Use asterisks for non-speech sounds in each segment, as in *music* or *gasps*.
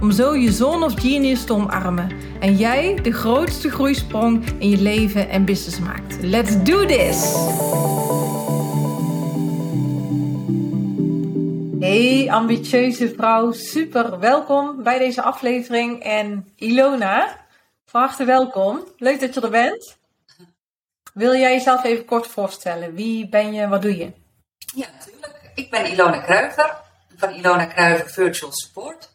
om zo je zone of genius te omarmen en jij de grootste groeisprong in je leven en business maakt. Let's do this! Hey ambitieuze vrouw, super welkom bij deze aflevering en Ilona, van harte welkom. Leuk dat je er bent. Wil jij jezelf even kort voorstellen? Wie ben je, wat doe je? Ja, natuurlijk. Ik ben Ilona Kruiver van Ilona Kruiver Virtual Support.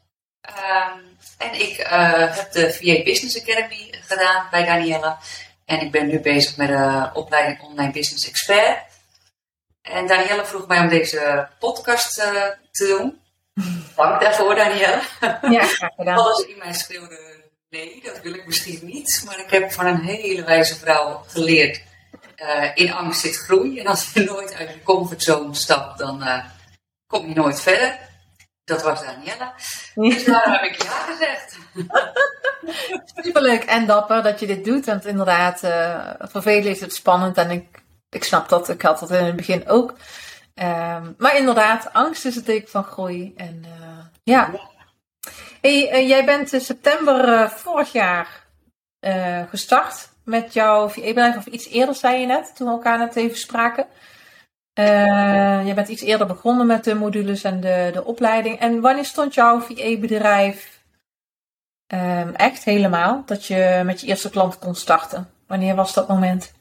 Ehm, en ik uh, heb de VA Business Academy gedaan bij Danielle. En ik ben nu bezig met de opleiding Online Business Expert. En Danielle vroeg mij om deze podcast uh, te doen. *laughs* Dank daarvoor, Danielle. Ja, graag gedaan. Alles in mij schreeuwde, nee, dat wil ik misschien niet. Maar ik heb van een hele wijze vrouw geleerd. Uh, in angst zit groei. En als je nooit uit je comfortzone stapt, dan kom je nooit verder. Dat was Danielle. *laughs* Dus daarom heb ik ja gezegd. *laughs* Superleuk en dapper dat je dit doet. Want inderdaad, uh, voor velen is het spannend. En ik, ik snap dat. Ik had dat in het begin ook. Um, maar inderdaad, angst is het teken van groei. En uh, ja. Hey, uh, jij bent in september vorig jaar gestart met jouw VA-bedrijf. Of iets eerder, zei je net, toen we elkaar net even spraken. Uh, je bent iets eerder begonnen met de modules en de, de opleiding. En wanneer stond jouw VA-bedrijf um, echt helemaal? Dat je met je eerste klant kon starten? Wanneer was dat moment?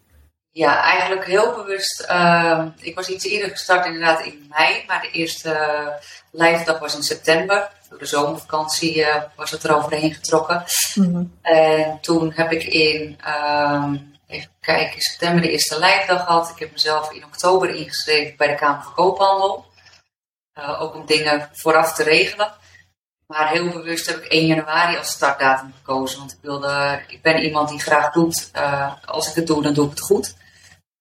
Ja, eigenlijk heel bewust. Uh, ik was iets eerder gestart inderdaad in mei. Maar de eerste uh, live dag was in september. Door de zomervakantie uh, was het er overheen getrokken. Mm -hmm. En toen heb ik in even kijken, in september de eerste lijfdag gehad. Ik heb mezelf in oktober ingeschreven bij de Kamer van Koophandel. Uh, ook om dingen vooraf te regelen. Maar heel bewust heb ik 1 januari als startdatum gekozen. Want ik, wilde, ik ben iemand die graag doet. Uh, als ik het doe, dan doe ik het goed.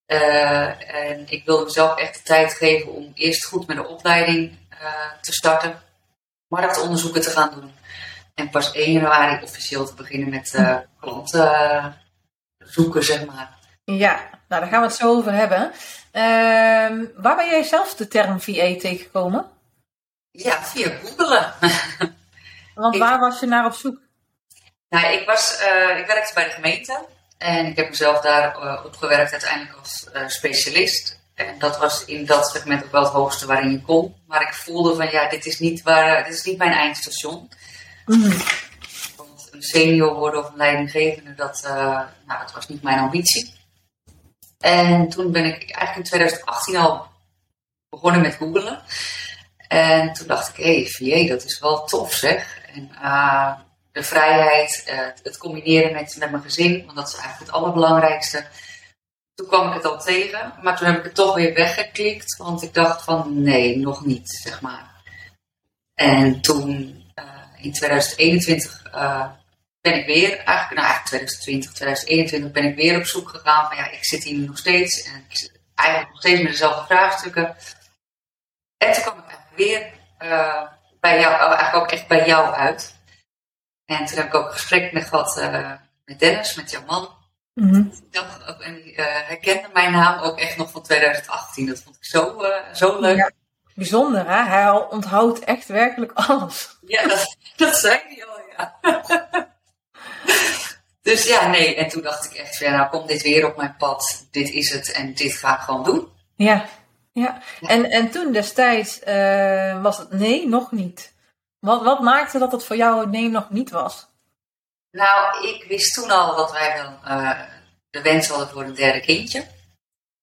Uh, en ik wilde mezelf echt de tijd geven om eerst goed met de opleiding te starten. Marktonderzoeken te gaan doen. En pas 1 januari officieel te beginnen met klanten zoeken, zeg maar. Ja, nou daar gaan we het zo over hebben. Uh, waar ben jij zelf de term VA tegengekomen? Ja, via googelen. *laughs* Want waar was je naar op zoek? Nou, ik, was, uh, ik werkte bij de gemeente en ik heb mezelf daar uh, opgewerkt uiteindelijk als uh, specialist. En dat was in dat segment ook wel het hoogste waarin je kon. Maar ik voelde van ja, dit is niet, waar, dit is niet mijn eindstation. Mm een senior worden of een leidinggevende, dat, uh, nou, was niet mijn ambitie. En toen ben ik eigenlijk in 2018 al begonnen met googlen. En toen dacht ik, hé, hey, dat is wel tof zeg. En uh, de vrijheid, uh, het combineren met, met mijn gezin, want dat is eigenlijk het allerbelangrijkste. Toen kwam ik het al tegen, maar toen heb ik het toch weer weggeklikt, want ik dacht van nee, nog niet, zeg maar. En toen in 2021 ben ik weer, eigenlijk, nou eigenlijk 2020, 2021 ben ik weer op zoek gegaan van ja, ik zit hier nog steeds en ik zit eigenlijk nog steeds met dezelfde vraagstukken. En toen kwam ik eigenlijk weer uh, bij jou, eigenlijk ook echt bij jou uit. En toen heb ik ook een gesprek met gehad uh, met Dennis, met jouw man. Mm -hmm. En die uh, herkende mijn naam ook echt nog van 2018. Dat vond ik zo, zo leuk. Ja, bijzonder hè, hij onthoudt echt werkelijk alles. Ja, dat, dat zei hij al, ja. *laughs* *laughs* Dus ja, nee. En toen dacht ik echt, ja, nou komt dit weer op mijn pad. Dit is het en dit ga ik gewoon doen. Ja, ja. En, en toen destijds uh, was het nee, nog niet. Wat, wat maakte dat het voor jou het nee nog niet was? Nou, ik wist toen al dat wij dan uh, de wens hadden voor een derde kindje.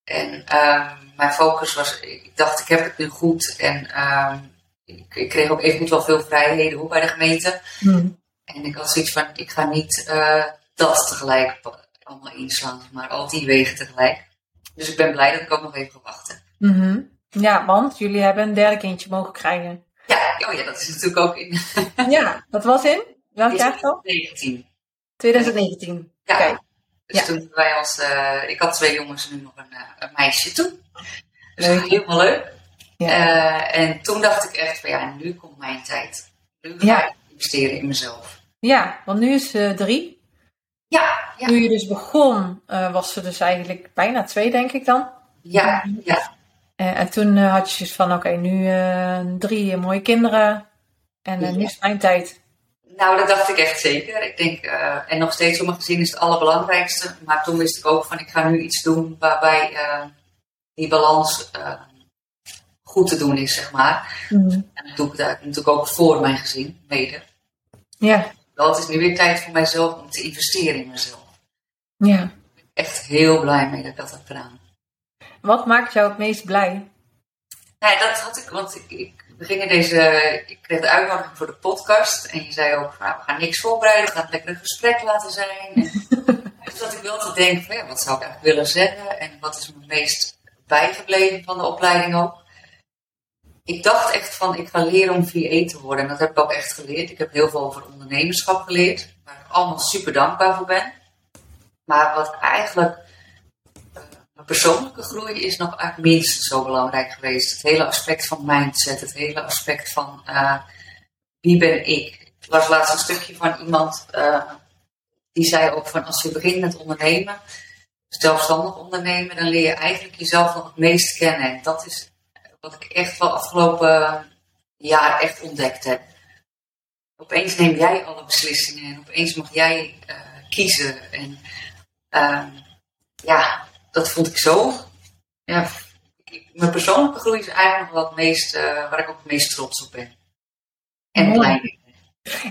En uh, mijn focus was, ik dacht, ik heb het nu goed. En ik, ik, kreeg ook even wel veel vrijheden hoor, bij de gemeente. Hmm. En ik had zoiets van, ik ga niet dat tegelijk allemaal inslaan, maar al die wegen tegelijk. Dus ik ben blij dat ik ook nog even gewacht Mm -hmm. Ja, want jullie hebben een derde kindje mogen krijgen. Ja, oh ja, dat is natuurlijk ook in. *laughs* ja, dat was in? Welk jaar dan? 2019. 2019. Ja. Dus Ja. toen wij ons, eh, ik had twee jongens en nu nog een, eh, een meisje toen. Dus Leuk. dat was helemaal leuk. Ja. Eh, en toen dacht ik echt van ja, nu komt mijn tijd. Nu ga Ja. ik investeren in mezelf. Ja, want nu is ze drie. Ja, ja, Toen je dus begon, eh, was ze dus eigenlijk bijna twee, denk ik dan. ja, ja. Eh, en toen eh, had je zoiets van, oké, nu eh, drie mooie kinderen. En eh, nu is mijn tijd. Nou, dat dacht ik echt zeker. Ik denk, eh, en nog steeds voor mijn gezin is het allerbelangrijkste. Maar toen wist ik ook van, ik ga nu iets doen waarbij eh, die balans eh, goed te doen is, zeg maar. En dat doe ik daar natuurlijk ook voor mijn gezin, mede. Ja, Wel, het is nu weer tijd voor mijzelf om te investeren in mezelf. ja. Echt heel blij mee dat ik dat heb gedaan. Wat maakt jou het meest blij? Nee, dat had ik, want ik, ik, we gingen deze, ik kreeg de uitnodiging voor de podcast. En je zei ook, nou, we gaan niks voorbereiden, we gaan het lekker een gesprek laten zijn. En, *laughs* dus dat ik wel te denken van, ja, wat zou ik eigenlijk willen zeggen? En wat is me meest bijgebleven van de opleiding ook? Ik dacht echt van, ik ga leren om VA te worden. En dat heb ik ook echt geleerd. Ik heb heel veel over ondernemerschap geleerd. Waar ik allemaal super dankbaar voor ben. Maar wat eigenlijk eh, mijn persoonlijke groei is nog eigenlijk minstens zo belangrijk geweest. Het hele aspect van mindset, het hele aspect van eh, wie ben ik. Ik las laatst een stukje van iemand eh, die zei ook van als je begint met ondernemen, zelfstandig ondernemen, dan leer je eigenlijk jezelf nog het meest kennen. En dat is wat ik echt wel afgelopen jaar echt ontdekt heb. Opeens neem jij alle beslissingen en opeens mag jij eh, kiezen. En ehm, ja, dat vond ik zo. Ja, mijn persoonlijke groei is eigenlijk nog wel het meest, eh, waar ik ook het meest trots op ben. En mee.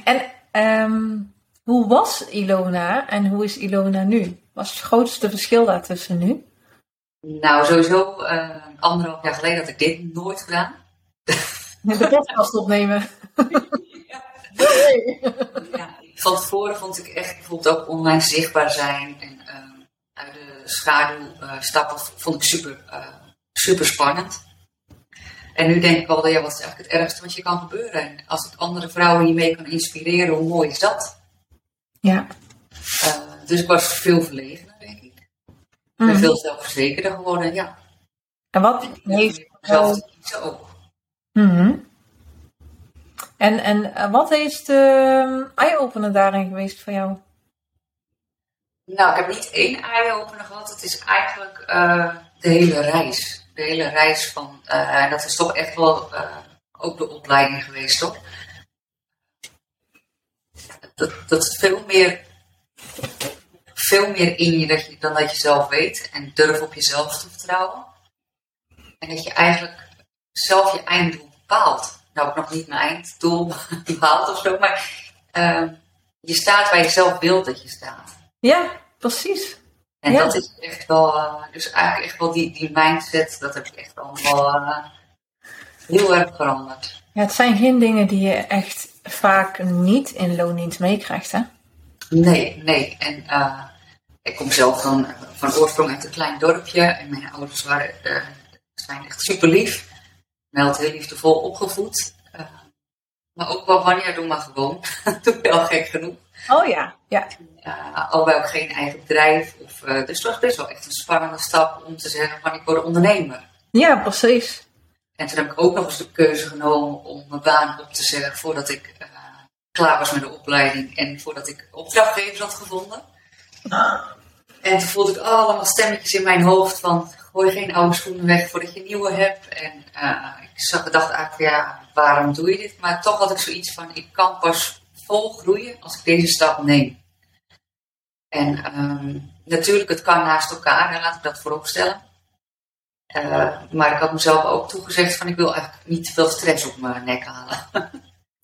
En ehm, hoe was Ilona en hoe is Ilona nu? Wat is het grootste verschil daartussen nu? Nou, sowieso eh, anderhalf jaar geleden had ik dit nooit gedaan. De podcast opnemen. *laughs* Ja, van tevoren vond ik echt bijvoorbeeld ook online zichtbaar zijn en ehm, uit de schaduw eh, stappen vond ik super, eh, super spannend. En nu denk ik wel, ja, wat is eigenlijk het ergste wat je kan gebeuren? En als ik andere vrouwen hiermee kan inspireren, hoe mooi is dat? Ja. Eh, dus ik was veel ik. Ik ben Mhm. veel zelfverzekerder geworden, ja. En wat heeft Zelf ook. Mhm. En, en eh, wat is de eye-opener daarin geweest voor jou? Nou, ik heb niet één eye-opener gehad. Het is eigenlijk eh, de hele reis. De hele reis van, eh, en dat is toch echt wel ook de opleiding geweest, toch? Dat, dat is veel meer, veel meer in je, dat je dan dat je zelf weet. En durf op jezelf te vertrouwen. En dat je eigenlijk zelf je einddoel bepaalt. Nou, ik nog niet mijn einddoel *laughs* behaald of zo, maar eh, je staat waar je zelf wilt dat je staat. Ja, precies. En Ja. dat is echt wel, eh, dus eigenlijk echt wel die, die mindset, dat heb ik echt allemaal eh, heel erg veranderd. Ja, het zijn geen dingen die je echt vaak niet in loondienst meekrijgt, hè? Nee, nee. En eh, ik kom zelf van, van oorsprong uit een klein dorpje en mijn ouders waren, eh, zijn echt super lief. Mij altijd heel liefdevol opgevoed. Eh, maar ook wel wanneer doe maar gewoon. *laughs* Doe wel gek genoeg. Oh ja, ja. Uh, alhoewel ook geen eigen bedrijf. Of, eh, dus het was best wel echt een spannende stap om te zeggen van ik word ondernemer. Ja, precies. En toen heb ik ook nog eens de keuze genomen om mijn baan op te zeggen voordat ik klaar was met de opleiding en voordat ik opdrachtgevers had gevonden. En toen voelde ik allemaal stemmetjes in mijn hoofd van gooi geen oude schoenen weg voordat je nieuwe hebt. En eh, ik zag, dacht eigenlijk, ja, waarom doe je dit? Maar toch had ik zoiets van, ik kan pas vol groeien als ik deze stap neem. En ehm, natuurlijk, het kan naast elkaar, en laat ik dat voorop stellen. Uh, maar ik had mezelf ook toegezegd van ik wil eigenlijk niet te veel stress op mijn nek halen.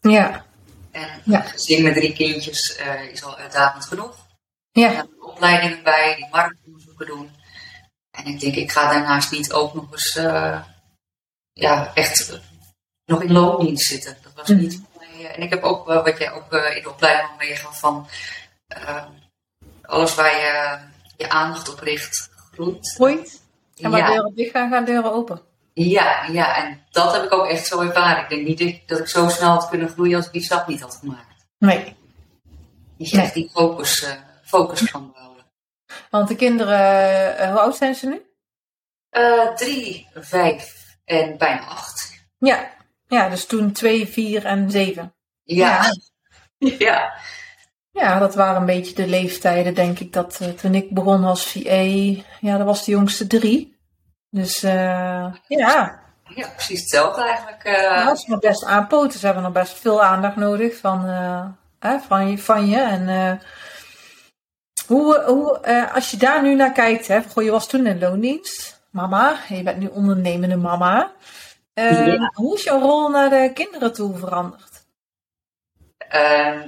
Ja, en Ja. gezin met drie kindjes uh, is al uitdagend genoeg. Ja, En opleidingen bij, die marktonderzoeken doen. En ik denk, ik ga daarnaast niet ook nog eens uh, ja, echt uh, nog in loondienst zitten. Dat was Mhm. niet eh, en ik heb ook, uh, wat jij ook in de opleiding al meegaf, van alles waar je je aandacht op richt, groeit. groeit. En waar Ja. deuren dicht gaan, gaan deuren open. Ja, ja, en dat heb ik ook echt zo ervaren. Ik denk niet dat ik- zo snel had kunnen groeien als ik die stap niet had gemaakt. Nee. niet echt die focus, focus kan behouden. Want de kinderen, hoe oud zijn ze nu? drie, vijf en bijna acht. Ja. ja, dus toen twee, vier en zeven. Ja. ja. *laughs* Ja, dat waren een beetje de leeftijden, denk ik, dat toen ik begon als VA, ja, dat was de jongste drie. Dus uh, ja. Ja, precies hetzelfde eigenlijk. Uh... Ja, ze nog best aanpoten. Ze hebben nog best veel aandacht nodig van, uh, van, je, van je. En hoe, hoe als je daar nu naar kijkt, hè, goh, je was toen in loondienst, mama, je bent nu ondernemende mama. Ja. Hoe is jouw rol naar de kinderen toe veranderd? Ehm,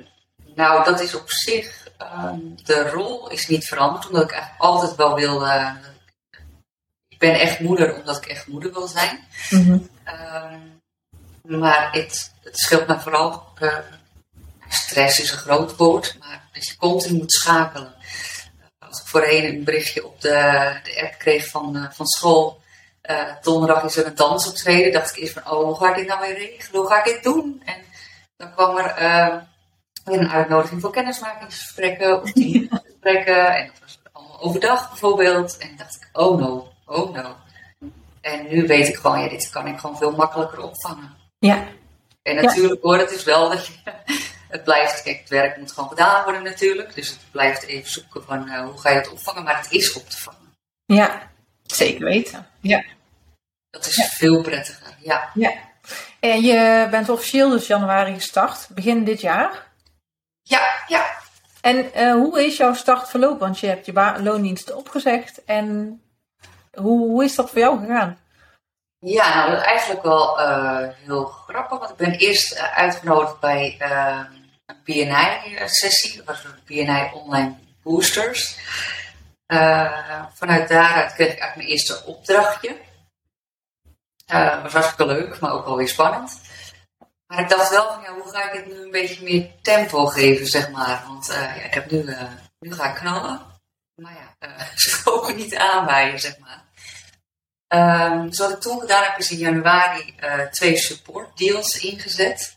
nou, dat is op zich, ehm, de rol is niet veranderd, omdat ik eigenlijk altijd wel wilde ik ben echt moeder omdat ik echt moeder wil zijn. Mhm. Ehm, maar het, het scheelt me vooral. Stress is een groot woord, maar dat je continu moet schakelen. Ik voorheen een berichtje op de, de app kreeg van, uh, van school. Uh, donderdag is er een dansoptreden. Dacht ik eerst van, oh, hoe ga ik dit nou weer regelen? Hoe ga ik dit doen? En dan kwam er weer een uitnodiging voor kennismakingsgesprekken of teamgesprekken. En dat was allemaal overdag bijvoorbeeld. En dacht ik, oh no, oh no. En nu weet ik gewoon, ja, dit kan ik gewoon veel makkelijker opvangen. Ja. En natuurlijk hoor, het is wel dat je, het blijft, kijk, het werk moet gewoon gedaan worden natuurlijk. Dus het blijft even zoeken van uh, hoe ga je het opvangen, maar het is op te vangen. Ja, zeker weten. Ja. Dat is veel prettiger, ja. Ja. En je bent officieel dus januari gestart, begin dit jaar? Ja, ja. En uh, hoe is jouw start verlopen? Want je hebt je loondienst opgezegd en hoe, hoe is dat voor jou gegaan? Ja, nou, dat is eigenlijk wel uh, heel grappig. Want ik ben eerst uh, uitgenodigd bij uh, een BNI-sessie. Dat was een BNI Online Boosters. vanuit daaruit kreeg ik eigenlijk mijn eerste opdrachtje. Dat was hartstikke leuk, maar ook wel weer spannend. Maar ik dacht wel van, ja, hoe ga ik het nu een beetje meer tempo geven, zeg maar. Want ja, ik heb nu, nu ga ik knallen. Maar ja, *laughs* ze komen niet aanwaaien, zeg maar. Um, wat ik toen gedaan heb, is in januari uh, twee support deals ingezet.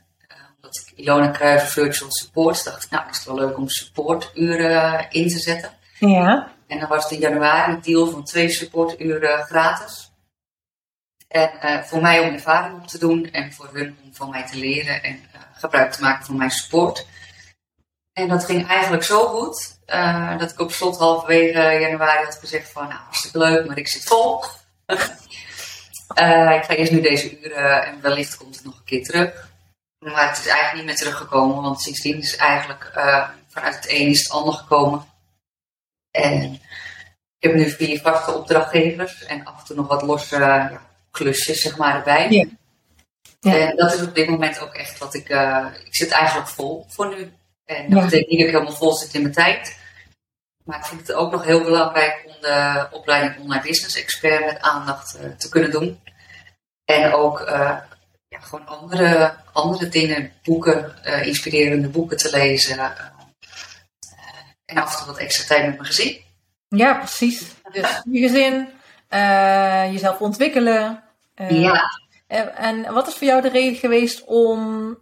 Ilona Kruijver Virtual Support dacht ik, nou, is het wel leuk om supporturen in te zetten. Ja. En dan was het in januari een deal van twee supporturen gratis. En uh, voor mij om ervaring op te doen en voor hun om van mij te leren en gebruik te maken van mijn support. En dat ging eigenlijk zo goed dat ik op slot halverwege januari had gezegd van, nou, hartstikke leuk, maar ik zit vol. *laughs* ik ga eerst nu deze uren en wellicht komt het nog een keer terug. Maar het is eigenlijk niet meer teruggekomen, want sindsdien is eigenlijk uh, vanuit het een is het ander gekomen. En ik heb nu vier vaste opdrachtgevers en af en toe nog wat losse klusjes zeg maar erbij. Ja. Ja. En dat is op dit moment ook echt wat ik. Uh, ik zit eigenlijk vol voor nu. En dat betekent niet dat ik helemaal vol zit in mijn tijd. Maar ik vind het ook nog heel belangrijk om de opleiding Online Business Expert met aandacht uh, te kunnen doen. En ook ja, gewoon andere, andere dingen, boeken, uh, inspirerende boeken te lezen. en af en toe wat extra tijd met mijn gezin. Ja, precies. Dus je gezin, jezelf ontwikkelen. ja. En wat is voor jou de reden geweest om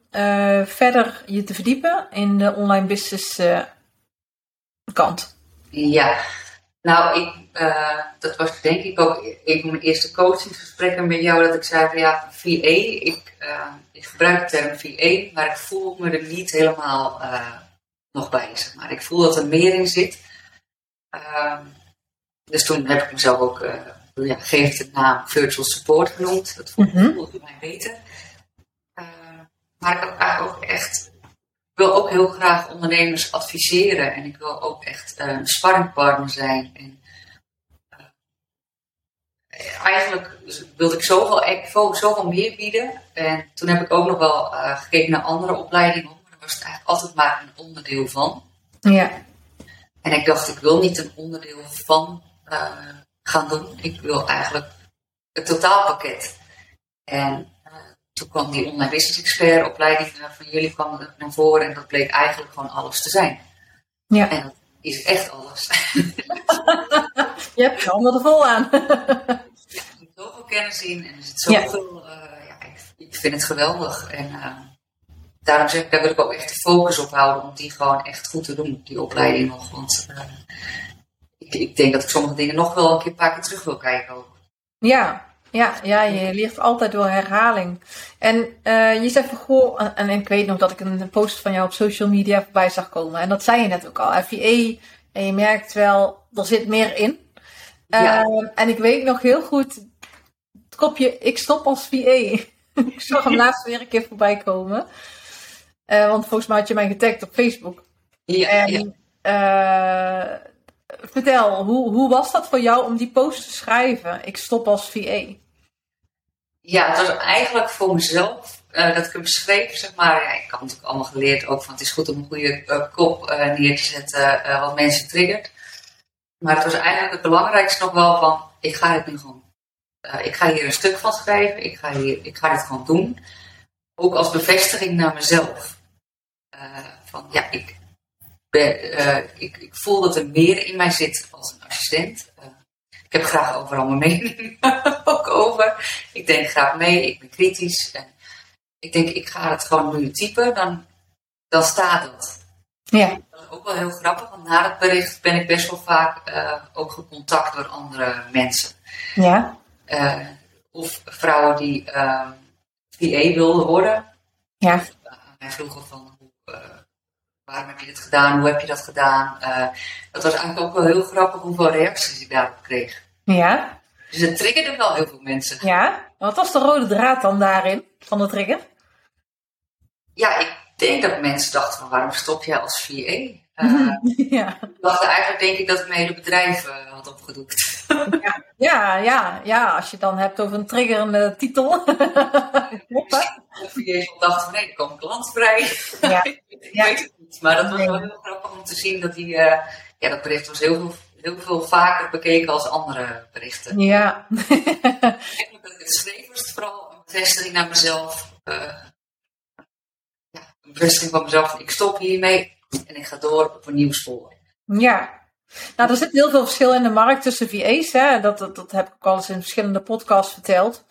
verder je te verdiepen in de online business kant? Ja, nou, ik, uh, dat was denk ik ook een van mijn eerste coachingsgesprekken met jou, dat ik zei van ja, VA, ik, uh, ik gebruik de term VA, maar ik voel me er niet helemaal uh, nog bij, zeg maar. Ik voel dat er meer in zit. Ehm, dus toen heb ik mezelf ook, ja, geef de naam Virtual Support genoemd. Dat voelde mm -hmm. mij beter. maar ik heb eigenlijk ook echt wil ook heel graag ondernemers adviseren en ik wil ook echt uh, een sparringpartner zijn. En, uh, eigenlijk wilde ik zoveel, zoveel meer bieden. En toen heb ik ook nog wel uh, gekeken naar andere opleidingen, maar daar was het eigenlijk altijd maar een onderdeel van. Ja. En ik dacht, ik wil niet een onderdeel van gaan doen. Ik wil eigenlijk het totaalpakket. En toen kwam die online business expert opleiding eh, van jullie kwam naar voren en dat bleek eigenlijk gewoon alles te zijn. Ja. En dat is echt alles. *laughs* Je hebt je handen er vol aan. er zit zoveel kennis in en er zit zoveel, ja. Uh, ja ik, ik, vind het geweldig. En uh, daarom zeg ik, daar wil ik ook echt de focus op houden om die gewoon echt goed te doen, die opleiding nog. Want uh, ik, ik, denk dat ik sommige dingen nog wel een keer een paar keer terug wil kijken ook. Ja, ja, ja, je leert altijd door herhaling. En uh, je zegt van goh, en, en, ik weet nog dat ik een post van jou op social media voorbij zag komen. En dat zei je net ook al, FVA. En je merkt wel, er zit meer in. Ja. Uh, en ik weet nog heel goed, het kopje, ik stop als VA. *laughs* ik zag hem *laughs* laatst weer een keer voorbij komen. Uh, want volgens mij had je mij getagd op Facebook. Ja, en, ja. vertel, hoe, hoe was dat voor jou om die post te schrijven? Ik stop als VA. Ja, het was eigenlijk voor mezelf uh, dat ik hem schreef, zeg maar. Ja, ik had natuurlijk allemaal geleerd ook van het is goed om een goede uh, kop uh, neer te zetten wat mensen triggert. Maar het was eigenlijk het belangrijkste nog wel van, ik ga het nu gewoon. ik ga hier een stuk van schrijven, ik ga, hier, ik ga dit gewoon doen. Ook als bevestiging naar mezelf. van ja, ik, ben, ik, ik voel dat er meer in mij zit als een assistent. Ik heb graag overal mijn mening *laughs* ook over. Ik denk graag mee, ik ben kritisch. En ik denk, ik ga het gewoon nu typen, dan, dan staat het. Ja. Dat is ook wel heel grappig, want na het bericht ben ik best wel vaak uh, ook gecontact door andere mensen. Ja. Uh, of vrouwen die uh, VA wilden worden. Ja. Mij vroegen van, waarom heb je dit gedaan, hoe heb je dat gedaan? dat was eigenlijk ook wel heel grappig hoeveel reacties ik daarop kreeg. Ja. Dus het triggerde wel heel veel mensen. Ja, wat was de rode draad dan daarin, van de trigger? Ja, ik denk dat mensen dachten van waarom stop jij als VA? Uh, *laughs* ja. dachten eigenlijk denk ik dat ik mijn hele bedrijf uh, had opgedoekt. Ja, ja, ja, ja, als je het dan hebt over een triggerende titel. of VA's dachten nee, er komt klant vrij. Ja. *laughs* ik ja. weet het niet, maar dat was wel heel grappig om te zien dat die, uh, ja, dat bericht was heel veel heel veel vaker bekeken als andere berichten. Ja. Eigenlijk dat ik het schreef was vooral een bevestiging naar mezelf. Uh, ja, een bevestiging van mezelf. Ik stop hiermee en ik ga door op een nieuw spoor. Ja. Nou, er zit heel veel verschil in de markt tussen VA's. Hè? Dat, dat, dat heb ik ook al eens in verschillende podcasts verteld.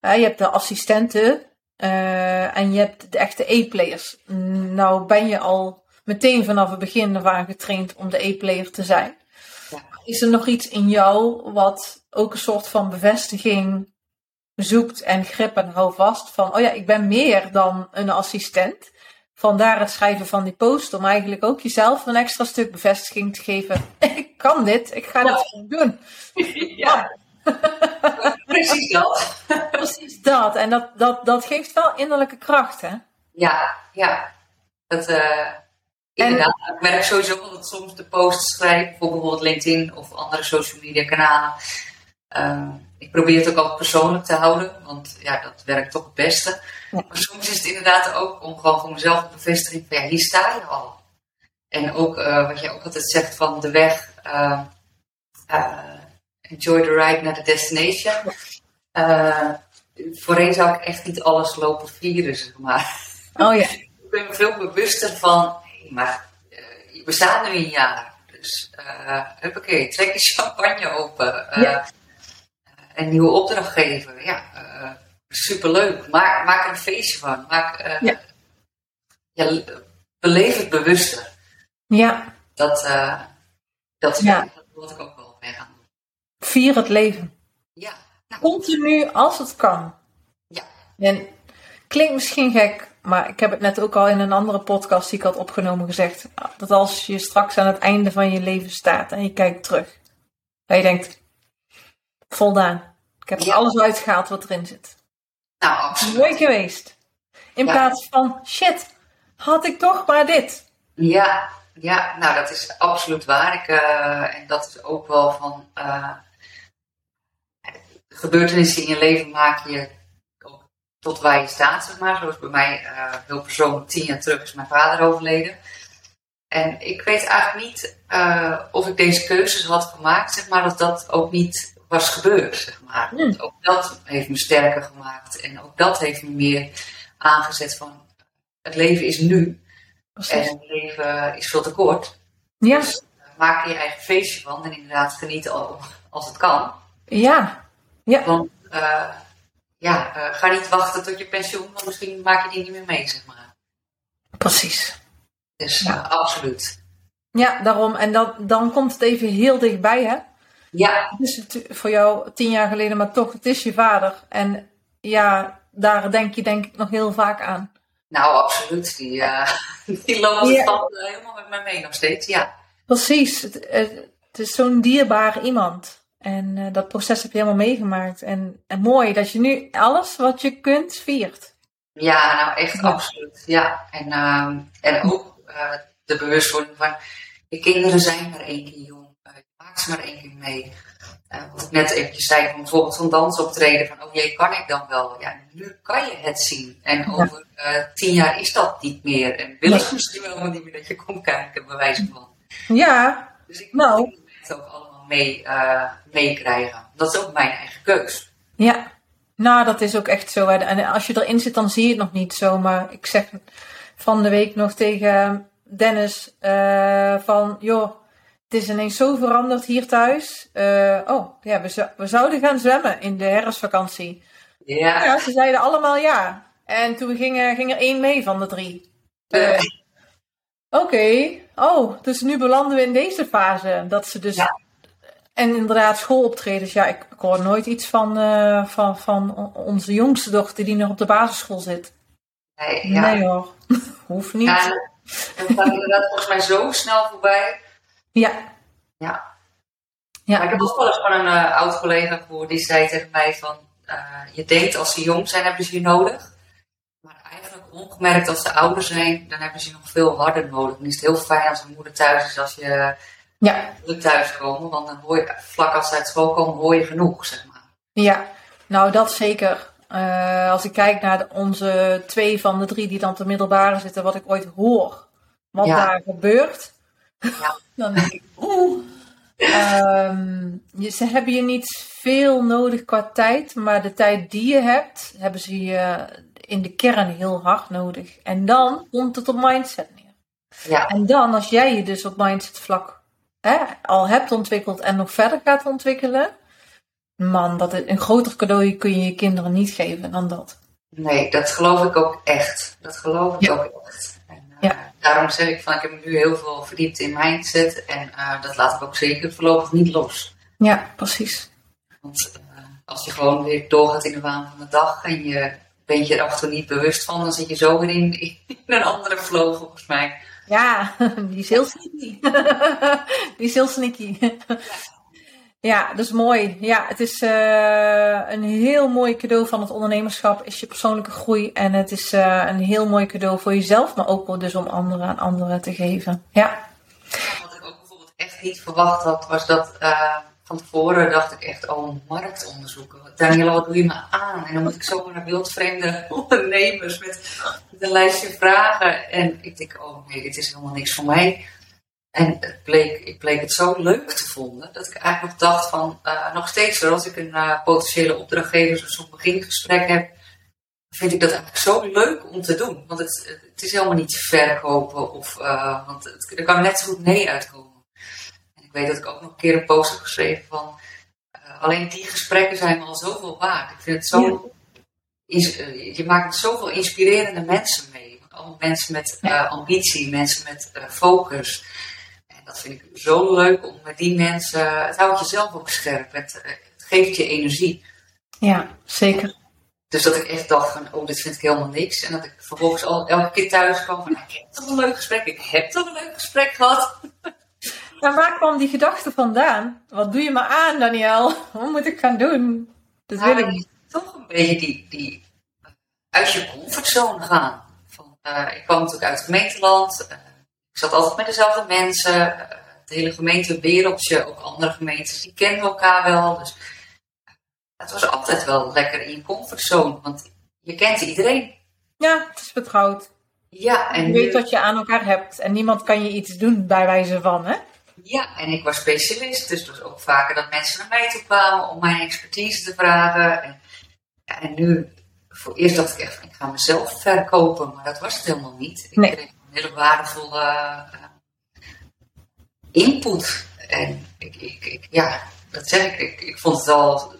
Uh, je hebt de assistenten uh, en je hebt de echte E-players. Nou ben je al meteen vanaf het begin ervan getraind om de E-player te zijn. Is er nog iets in jou wat ook een soort van bevestiging zoekt en grip en hou vast van, oh ja, ik ben meer dan een assistent. Vandaar het schrijven van die post om eigenlijk ook jezelf een extra stuk bevestiging te geven. *laughs* Ik kan dit, ik ga dit gewoon doen. *laughs* Ja. *laughs* Precies dat. Precies dat. En dat, dat, dat geeft wel innerlijke kracht, hè? Ja, ja. Dat, uh, Inderdaad, en, ik merk sowieso dat soms de posts schrijf voor bijvoorbeeld LinkedIn of andere social media kanalen. Uh, ik probeer het ook altijd persoonlijk te houden, want ja, dat werkt toch het beste. Ja. Maar soms is het inderdaad ook om gewoon voor mezelf de bevestiging van ja, hier sta je al. En ook uh, wat je ook altijd zegt van de weg, uh, enjoy the ride naar de destination. voorheen zou ik echt niet alles lopen vieren, zeg maar. Oh ja. *laughs* ik ben me veel bewuster van maar uh, we staan nu een jaar. Dus uh, huppakee, trek je champagne open. Ja. Een nieuwe opdrachtgever. Ja, superleuk. Maak, maak er een feestje van. Maak, ja. ja. beleef het bewuster. Ja. Dat, dat is ja. wat ik ook wel mee gaan doen. Vier het leven. Ja. Nou. Continu als het kan. Ja. En klinkt misschien gek, maar ik heb het net ook al in een andere podcast die ik had opgenomen gezegd. Dat als je straks aan het einde van je leven staat en je kijkt terug. Dat je denkt, voldaan. Ik heb er alles uitgehaald wat erin zit. Nou, absoluut. Mooi geweest. In plaats van, shit, had ik toch maar dit. Ja, ja nou dat is absoluut waar. Ik, uh, en dat is ook wel van... Uh, gebeurtenissen in je leven maak je tot waar je staat, zeg maar. Zoals bij mij, uh, heel persoonlijk, tien jaar terug is mijn vader overleden. En ik weet eigenlijk niet uh, of ik deze keuzes had gemaakt, zeg maar, dat dat ook niet was gebeurd, zeg maar. Mm. Ook dat heeft me sterker gemaakt. En ook dat heeft me meer aangezet van, het leven is nu. Precies. En het leven is veel te kort. Ja. Dus uh, maak er je eigen feestje van en inderdaad geniet als het kan. Ja. ja. Want ja, uh, ga niet wachten tot je pensioen, want misschien maak je die niet meer mee, zeg maar. Precies. Dus ja. absoluut. Ja, daarom. En dan, dan komt het even heel dichtbij, hè? Ja. Het is voor jou tien jaar geleden, maar toch, het is je vader. En ja, daar denk je denk ik nog heel vaak aan. Nou, absoluut. Die, uh, *laughs* die loopt ja. helemaal met mij mee nog steeds, ja. Precies. Het, het is zo'n dierbaar iemand. En uh, dat proces heb je helemaal meegemaakt. En, en mooi dat je nu alles wat je kunt viert. Ja, nou echt ja. absoluut. Ja, en, uh, en ook de bewustwording van je kinderen zijn maar één keer jong. Je maakt ze maar één keer mee. wat ik net eventjes zei, van bijvoorbeeld zo'n dansoptreden van oh jee, kan ik dan wel? Ja, nu kan je het zien. En ja. over tien jaar is dat niet meer. En wil ik misschien wel niet meer dat je komt kijken, bij wijze van. Ja, dus ik nou. moet het ook allemaal mee, meekrijgen. Dat is ook mijn eigen keus. Ja, nou, dat is ook echt zo. En als je erin zit, dan zie je het nog niet zo. Maar ik zeg van de week nog tegen Dennis van, joh, het is ineens zo veranderd hier thuis. Uh, oh, ja, we, we, zouden gaan zwemmen in de herfstvakantie. Ja. ja. Ze zeiden allemaal ja. En toen ging, ging er één mee van de drie. Uh, Oké, okay. oh, dus nu belanden we in deze fase. Dat ze dus ja. En inderdaad, schooloptredens. Ja, ik, ik hoor nooit iets van, uh, van, van onze jongste dochter die nog op de basisschool zit. Nee, ja. nee hoor, *laughs* hoeft niet. Ja, dat gaat inderdaad volgens mij zo snel voorbij. Ja. Ja. ja. Maar ik heb ook wel eens van een uh, oud collega gehoord die zei tegen mij van... Uh, je denkt als ze jong zijn hebben ze je nodig. Maar eigenlijk ongemerkt als ze ouder zijn, dan hebben ze je nog veel harder nodig. Dan is het heel fijn als een moeder thuis is als je ja. thuiskomen. Want dan hoor je, vlak als ze uit school komen, hoor je genoeg, zeg maar. Ja, nou dat zeker. Uh, als ik kijk naar de, onze twee van de drie die dan te middelbare zitten, wat ik ooit hoor, wat Ja. daar gebeurt, Ja. dan denk ik, oeh. Ehm, je, ze hebben je niet veel nodig qua tijd, maar de tijd die je hebt, hebben ze je in de kern heel hard nodig. En dan komt het op mindset neer. Ja, En dan, als jij je dus op mindset vlak hè, al hebt ontwikkeld en nog verder gaat ontwikkelen, man, dat is, een groter cadeau kun je je kinderen niet geven dan dat. nee, dat geloof ik ook echt. Dat geloof ik Ja. ook echt. Ja. Daarom zeg ik van, ik heb nu heel veel verdiept in mindset. En eh, dat laat ik ook zeker voorlopig niet los. Ja, precies. Want eh, als je gewoon weer doorgaat in de waan van de dag en je bent je er af en toe niet bewust van, dan zit je zo weer in, in *laughs* een andere flow volgens mij. Ja, *laughs* die is heel sneaky. *laughs* die is heel sneaky. Ja, dat is mooi. Ja, het is eh, een heel mooi cadeau van het ondernemerschap, is je persoonlijke groei. En het is eh, een heel mooi cadeau voor jezelf, maar ook dus om anderen aan anderen te geven. Ja, Wat ik ook bijvoorbeeld echt niet verwacht had, was dat eh, van tevoren dacht ik echt, oh, marktonderzoeken. Daniela, wat doe je me aan? En dan moet ik zomaar naar wildvreemde *laughs* ondernemers met een lijstje vragen. En ik denk, oh nee, dit is helemaal niks voor mij. En het bleek, ik bleek het zo leuk te vonden, dat ik eigenlijk nog dacht van, eh, nog steeds als ik een eh, potentiële opdrachtgever zo'n begingesprek heb, vind ik dat eigenlijk zo leuk om te doen. Want het, het is helemaal niet verkopen of, eh, want het, er kan net zo goed nee uitkomen. En ik weet dat ik ook nog een keer een post heb geschreven van, alleen die gesprekken zijn me al zoveel waard. Ik vind het zo, is- je maakt zoveel inspirerende mensen mee. Allemaal mensen met ambitie, mensen met focus. Dat vind ik zo leuk om met die mensen, het houdt jezelf ook scherp. Het, eh, het geeft je energie. ja zeker. Dus dat ik echt dacht van, oh, dit vind ik helemaal niks. En dat ik vervolgens al elke keer thuis kwam van, ik heb toch een leuk gesprek. Ik heb toch een leuk gesprek gehad. *laughs* Maar waar kwam die gedachte vandaan? Wat doe je me aan, Daniel? Wat moet ik gaan doen? Dat wil ik Maar niet. toch een beetje die, die eh, uit je comfortzone gaan. Van, eh, ik kwam natuurlijk uit het gemeenteland. Ik zat altijd met dezelfde mensen. eh, de hele gemeentewereldje, ook andere gemeentes, die kennen elkaar wel. Dus eh, het was altijd wel lekker in je comfortzone. Want je kent iedereen. Ja, het is vertrouwd. Ja, en Je weet wat je aan elkaar hebt. En niemand kan je iets doen bij wijze van, hè? Ja, en ik was specialist, dus het was ook vaker dat mensen naar mij toe kwamen om mijn expertise te vragen. En, ja, en nu, voor eerst dacht ik echt, ik ga mezelf verkopen, maar dat was het helemaal niet. Ik Nee. kreeg een hele waardevolle eh, input. En ik, ik, ik, ja, dat zeg ik, ik, ik vond het al,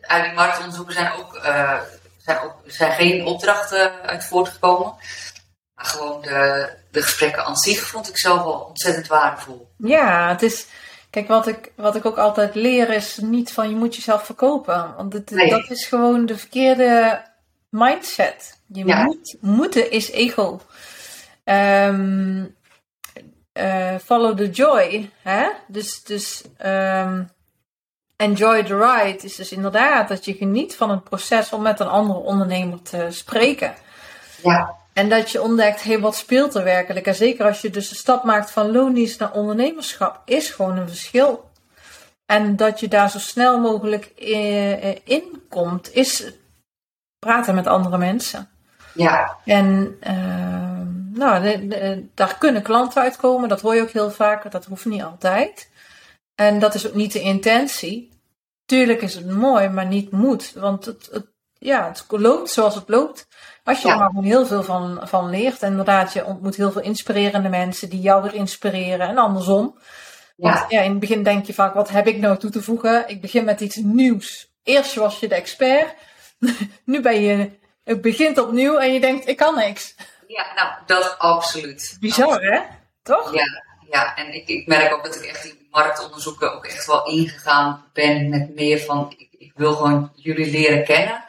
uit die marktonderzoeken zijn ook, eh, zijn ook zijn geen opdrachten uit voortgekomen. Maar gewoon de, de gesprekken aan zich vond ik zelf al ontzettend waardevol. Ja, het is. Kijk, wat ik, wat ik ook altijd leer is niet van je moet jezelf verkopen. Want het, Nee. dat is gewoon de verkeerde mindset. Je Ja. moet, moeten is ego. Ehm, eh, follow the joy. Hè? Dus, dus ehm, enjoy the ride is dus inderdaad dat je geniet van het proces om met een andere ondernemer te spreken. Ja, En dat je ontdekt, hé, wat speelt er werkelijk? En zeker als je dus de stap maakt van loondienst naar ondernemerschap, is gewoon een verschil. En dat je daar zo snel mogelijk eh, in komt, is praten met andere mensen. ja, En ehm, nou, de- de- daar kunnen klanten uitkomen, dat hoor je ook heel vaak, dat hoeft niet altijd. En dat is ook niet de intentie. Tuurlijk is het mooi, maar niet moet. Want het, het, ja, het loopt zoals het loopt. Als je Ja. er maar heel veel van, van leert. En inderdaad, je ontmoet heel veel inspirerende mensen die jou weer inspireren. En andersom. ja, Want ja, in het begin denk je vaak, wat heb ik nou toe te voegen? Ik begin met iets nieuws. Eerst was je de expert. *laughs* nu ben je, het begint opnieuw en je denkt, ik kan niks. Ja, nou, dat absoluut. Bizar, hè? Toch? Ja, ja, en ik, ik merk ook dat ik echt die marktonderzoeken ook echt wel ingegaan ben met meer van, ik, ik wil gewoon jullie leren kennen.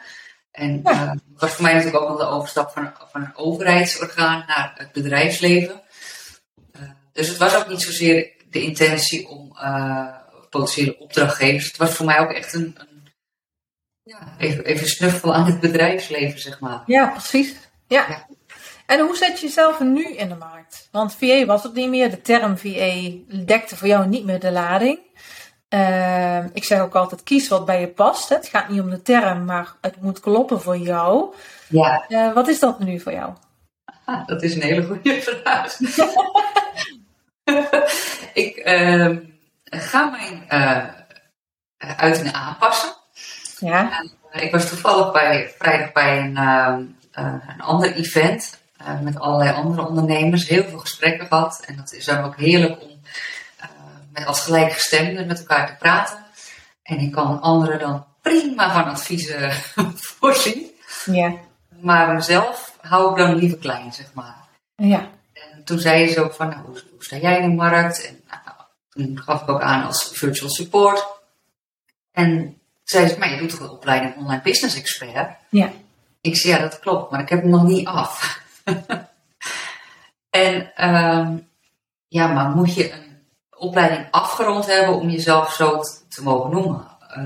En Ja. eh, het was voor mij natuurlijk ook nog de overstap van, van een overheidsorgaan naar het bedrijfsleven. Eh, dus het was ook niet zozeer de intentie om eh, potentiële opdrachtgevers. Het was voor mij ook echt een, een ja, even, even snuffelen aan het bedrijfsleven, zeg maar. Ja, precies. Ja. Ja. En hoe zet je jezelf nu in de markt? Want VA was het niet meer. De term VA dekte voor jou niet meer de lading. Ehm, ik zeg ook altijd, kies wat bij je past. Het gaat niet om de term, maar het moet kloppen voor jou. Ja, Eh, wat is dat nu voor jou? Ah, dat is een hele goede vraag. *laughs* ik ehm, ga mijn eh uitingen aanpassen. Ja, Eh, ik was toevallig bij, vrijdag bij een, ehm, eh, een ander event eh, met allerlei andere ondernemers. Heel veel gesprekken gehad. En dat is dan ook heerlijk om eh, met als gelijkgestemden met elkaar te praten. En ik kan anderen dan prima van adviezen *laughs* voorzien. ja, Maar mezelf hou ik dan liever klein, zeg maar. ja. En toen zei ze ook van, nou, hoe, hoe sta jij in de markt? En nou, toen gaf ik ook aan als virtual support. En zei ze, maar je doet toch opleiding online business expert? Ja. Ik zei, ja, dat klopt, maar ik heb hem nog niet af. *laughs* en ehm, ja, maar moet je een opleiding afgerond hebben om jezelf zo te mogen noemen? Eh,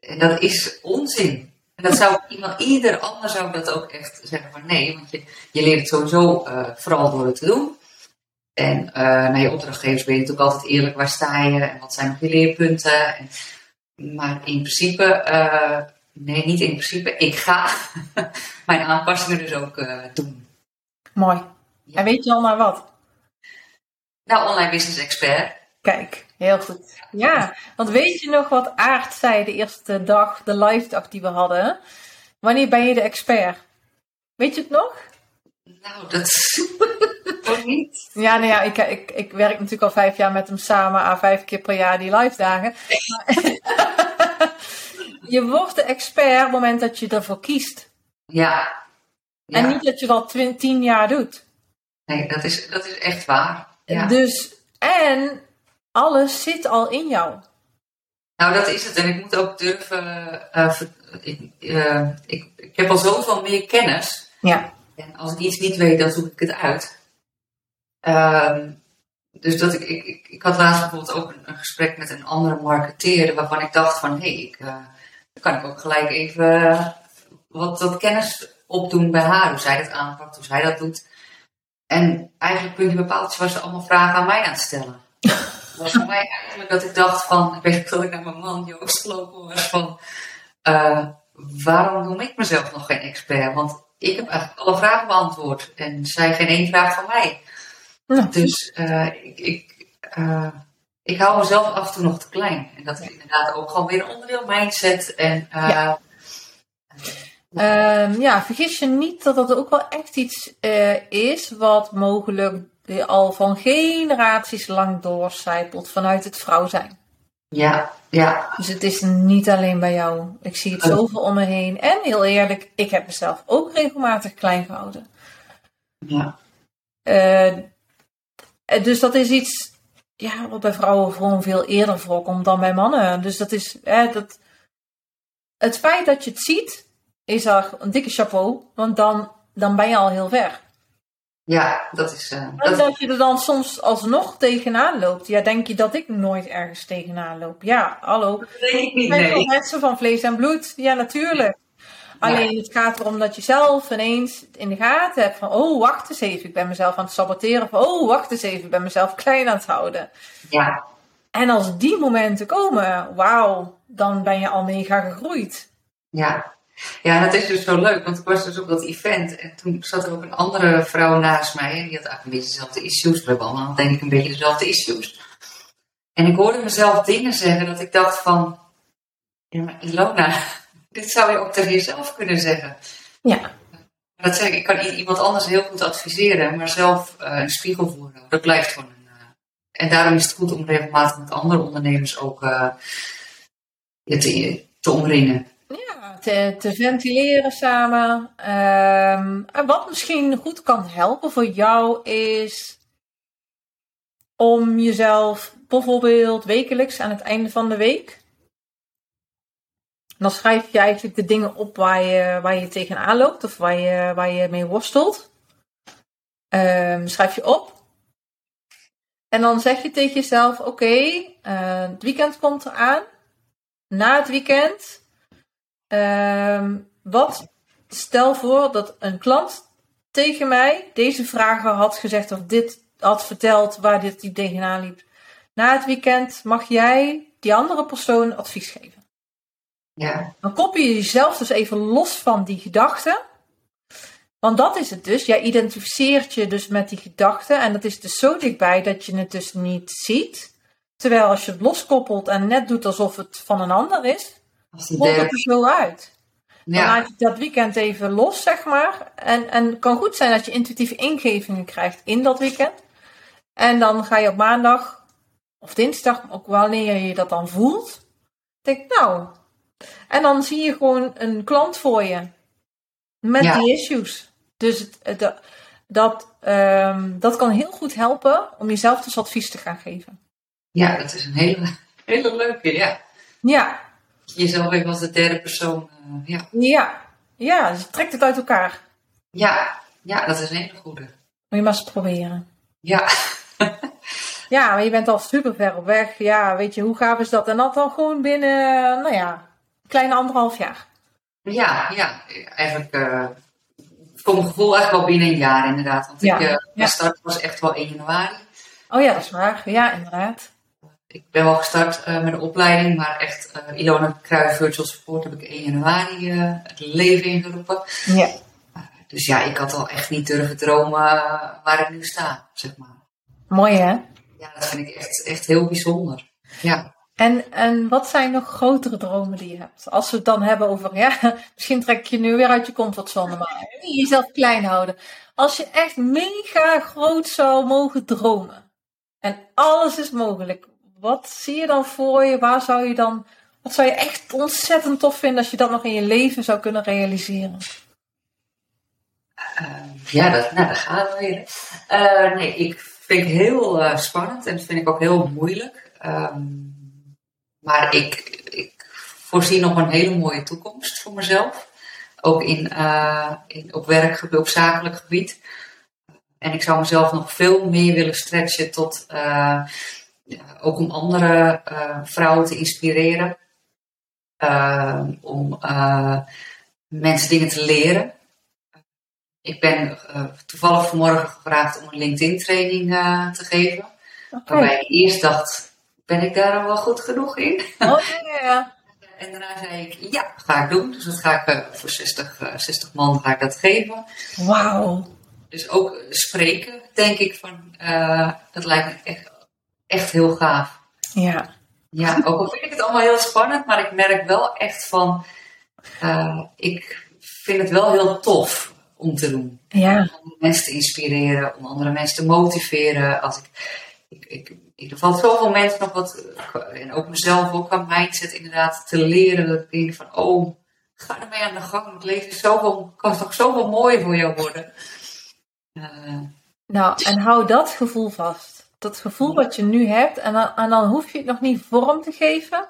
en dat is onzin. En dat zou iemand, ieder ander zou dat ook echt zeggen van nee, want je, je leert het sowieso eh, vooral door het te doen. En eh, naar je opdrachtgevers ben je natuurlijk altijd eerlijk, waar sta je en wat zijn je leerpunten. En, maar in principe, nee, niet in principe, ik ga *laughs* mijn aanpassingen dus ook doen. Mooi. Ja. En weet je al naar wat? Nou, online business expert. Kijk, heel goed. Ja, want weet je nog wat Aart zei de eerste dag, de live dag die we hadden? Wanneer ben je de expert? Weet je het nog? Nou, dat *laughs* ook niet. Ja, nou ja, ik, ik, ik werk natuurlijk al vijf jaar met hem samen aan vijf keer per jaar die live dagen. Maar- *laughs* *laughs* je wordt de expert op het moment dat je ervoor kiest. Ja. Ja. En niet dat je dat tien jaar doet. Nee, dat is, dat is echt waar. Ja. Dus, en alles zit al in jou. Nou, dat is het. En ik moet ook durven. eh, ver- ik, eh, ik, ik heb al zoveel meer kennis. Ja. En als ik iets niet weet, dan zoek ik het uit. Ehm, dus dat ik, ik, ik, ik had laatst bijvoorbeeld ook een, een gesprek met een andere marketeer. waarvan ik dacht: van hé, hey, ik, eh, dan kan ik ook gelijk even eh, wat, wat kennis opdoen bij haar. Hoe zij dat aanpakt, hoe zij dat doet. En eigenlijk puntje bepaald was ze allemaal vragen aan mij aan het stellen. Het was voor mij eigenlijk dat ik dacht van, ik weet dat ik naar mijn man Joost gelopen was van, eh, waarom noem ik mezelf nog geen expert? Want ik heb eigenlijk alle vragen beantwoord en zij geen één vraag van mij. Dus eh, ik, ik, eh, ik hou mezelf af en toe nog te klein. En dat is inderdaad ook gewoon weer een onderdeel mindset. En Ja. Ehm, ja, vergis je niet dat dat ook wel echt iets eh, is wat mogelijk eh, al van generaties lang doorcijpelt vanuit het vrouw zijn. ja, ja, Dus het is niet alleen bij jou. Ik zie het zoveel om me heen. En heel eerlijk, ik heb mezelf ook regelmatig klein gehouden. ja. Eh, dus dat is iets ja, wat bij vrouwen gewoon veel eerder voorkomt dan bij mannen. Dus dat is dat, het feit dat je het ziet, is er een dikke chapeau, want dan, dan ben je al heel ver. Ja, dat is. Uh, en dat... je er dan soms alsnog tegenaan loopt. Ja, denk je dat ik nooit ergens tegenaan loop? Ja, hallo. Dat denk ik niet. Nee. mensen van vlees en bloed. Ja, natuurlijk. Alleen het gaat erom dat je zelf ineens in de gaten hebt van, oh, wacht eens even, ik ben mezelf aan het saboteren. Of, oh, wacht eens even, ik ben mezelf *laughs* klein aan het houden. Ja. En als die momenten komen, wauw, dan ben je al mega gegroeid. Ja. Ja, dat is dus zo leuk, want ik was dus op dat event en toen zat er ook een andere vrouw naast mij en die had eigenlijk een beetje dezelfde issues. We hebben allemaal denk ik een beetje dezelfde issues. En ik hoorde mezelf dingen zeggen dat ik dacht van, ja maar Ilona, *laughs* dit zou je ook tegen jezelf kunnen zeggen. Ja. Dat zeg ik, ik kan iemand anders heel goed adviseren, maar zelf uh, een spiegel voorhouden. Dat blijft gewoon een. Uh, en daarom is het goed om regelmatig met andere ondernemers ook uh, te, te omringen. Te, te ventileren samen. Um, en wat misschien goed kan helpen voor jou is om jezelf bijvoorbeeld wekelijks aan het einde van de week dan schrijf je eigenlijk de dingen op waar je, waar je tegenaan loopt of waar je, waar je mee worstelt. Um, schrijf je op. En dan zeg je tegen jezelf: Oké, uh, het weekend komt eraan. Na het weekend, um, wat stel voor dat een klant tegen mij deze vragen had gezegd of dit had verteld waar dit die tegenaan liep. Na het weekend mag jij die andere persoon advies geven. Ja. Dan koppel je jezelf dus even los van die gedachten. Want dat is het dus. Jij identificeert je dus met die gedachten. En dat is dus zo dichtbij dat je het dus niet ziet. Terwijl als je het loskoppelt en net doet alsof het van een ander is, komt het er zo uit. Dan laat je dat weekend even los, zeg maar. En, en het kan goed zijn dat je intuïtieve ingevingen krijgt in dat weekend. En dan ga je op maandag of dinsdag, ook wanneer je dat dan voelt, denk nou, en dan zie je gewoon een klant voor je. Met die issues. Dus het, dat, um, dat kan heel goed helpen om jezelf dus advies te gaan geven. Ja, dat is een hele, *laughs* hele leuke, ja. Ja. Jezelf even als de derde persoon, uh, ja. Ja, ja, dus trekt het uit elkaar. Ja, ja, dat is een hele goede. Moet je maar eens proberen. Ja. ja, maar je bent al super ver op weg. Ja, weet je, hoe gaaf is dat? En dat dan gewoon binnen, nou ja, kleine anderhalf jaar. Ja, ja. Eigenlijk uh, voor mijn gevoel echt wel binnen een jaar inderdaad. Want ik, uh, mijn start was echt wel 1 januari. Oh ja, dat is waar. Ja, inderdaad. Ik ben wel gestart uh, met een opleiding, maar echt uh, Ilona Kruijf Virtual Support heb ik 1 januari het leven ingeroepen. Ja. dus ja, ik had al echt niet durven dromen waar ik nu sta, zeg maar. Mooi hè? Ja, dat vind ik echt, echt heel bijzonder. Ja. En, en wat zijn nog grotere dromen die je hebt? Als we het dan hebben over, ja, *laughs* misschien trek je nu weer uit je comfortzone, maar *laughs* jezelf klein houden. Als je echt mega groot zou mogen dromen en alles is mogelijk, wat zie je dan voor je? Waar zou je dan, wat zou je echt ontzettend tof vinden als je dat nog in je leven zou kunnen realiseren? Uh, ja, dat, nou, dat gaat weer. Uh, nee, ik vind het heel uh, spannend en dat vind ik ook heel moeilijk. Um, maar ik, ik voorzie nog een hele mooie toekomst voor mezelf. Ook in, in, op werkgebied, op zakelijk gebied. En ik zou mezelf nog veel meer willen stretchen tot ook om andere uh, vrouwen te inspireren. om mensen dingen te leren. Ik ben toevallig vanmorgen gevraagd om een LinkedIn training te geven. Okay. Waarbij ik eerst dacht, ben ik daar al wel goed genoeg in? Oh ja, *laughs* En daarna zei ik, ja, ga ik doen. Dus dat ga ik uh, voor 60, uh, 60 man ga ik dat geven. Wauw. Dus ook spreken, denk ik, van, dat lijkt me echt, echt heel gaaf. Ja. Ja, ook al vind ik het allemaal heel spannend, maar ik merk wel echt van, ik vind het wel heel tof om te doen. Ja. Om mensen te inspireren, om andere mensen te motiveren. Als ik, ik, ik er valt zoveel mensen nog wat, en ook mezelf ook aan mindset inderdaad, te leren. Dat ik denk van, oh, ga ermee aan de gang. Het leven is zoveel, kan toch zoveel mooier voor jou worden. Uh, Nou, en hou dat gevoel vast. Dat gevoel wat je nu hebt. En dan, en dan hoef je het nog niet vorm te geven.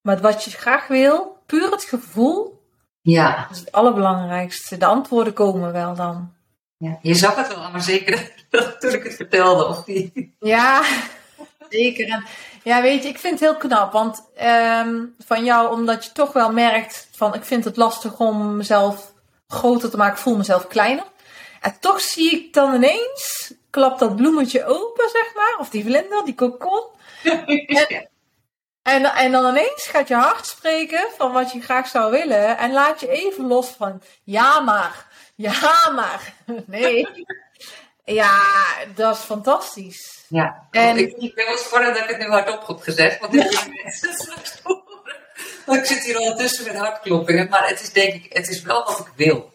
Maar wat je graag wil, puur het gevoel. Ja. Dat is het allerbelangrijkste. De antwoorden komen wel dan. ja. Je zag het wel, maar zeker *laughs* toen ik het vertelde. Of die. Ja, *laughs* zeker. En, ja, weet je, ik vind het heel knap. Want ehm, van jou, omdat je toch wel merkt van ik vind het lastig om mezelf groter te maken, ik voel mezelf kleiner. En toch zie ik dan ineens, klapt dat bloemetje open, zeg maar. Of die vlinder, die kokon. *laughs* En, en, en dan ineens gaat je hart spreken van wat je graag zou willen. En laat je even los van, ja maar, ja maar. *laughs* Nee. Ja, dat is fantastisch. Ja. En- ik, ik ben wel voor dat ik het nu hardop heb gezegd. Want ik, want ik zit hier ondertussen met hartkloppingen. Maar het is denk ik, het is wel wat ik wil.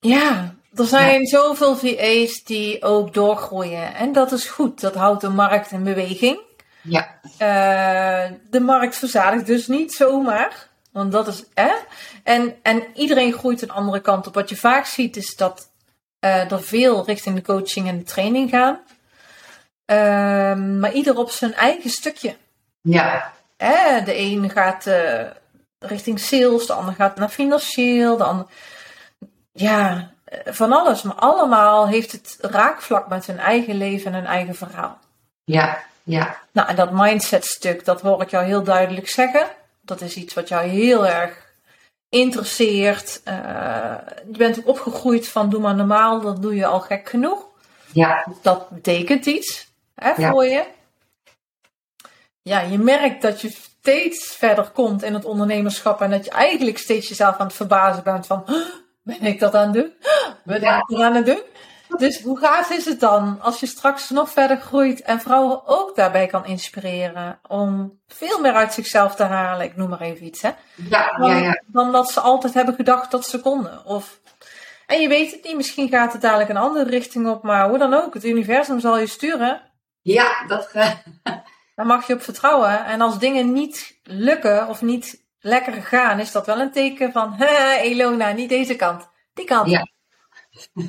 Ja, er zijn zoveel VA's die ook doorgroeien. En dat is goed. Dat houdt de markt in beweging. Ja. Eh, de markt verzadigt dus niet zomaar. Want dat is. Hè? En, en iedereen groeit een andere kant op. Wat je vaak ziet is dat eh, er veel richting de coaching en de training gaan. Ehm, maar ieder op zijn eigen stukje. Ja. Hè? De een gaat eh, richting sales, de ander gaat naar financieel, de ander. Ja, van alles. Maar allemaal heeft het raakvlak met hun eigen leven en hun eigen verhaal. Ja. Ja. Nou, en dat mindset stuk, dat hoor ik jou heel duidelijk zeggen. Dat is iets wat jou heel erg interesseert. Eh, je bent ook opgegroeid van doe maar normaal, dat doe je al gek genoeg. Ja. Dat betekent iets hè, Ja. voor je. Ja, je merkt dat je steeds verder komt in het ondernemerschap en dat je eigenlijk steeds jezelf aan het verbazen bent van, "Huh, ben ik dat aan het doen? *gasps* Ben Ja. ik dat aan het doen? Dus hoe gaaf is het dan als je straks nog verder groeit en vrouwen ook daarbij kan inspireren om veel meer uit zichzelf te halen, ik noem maar even iets, hè? Ja. Dan, Ja. Ja. dan dat ze altijd hebben gedacht dat ze konden. Of, en je weet het niet, misschien gaat het dadelijk een andere richting op, maar hoe dan ook, het universum zal je sturen. Ja. Dat. *laughs* Daar mag je op vertrouwen. En als dingen niet lukken of niet lekker gaan, is dat wel een teken van, *laughs* "Haha, Elona, niet deze kant, die kant. Ja.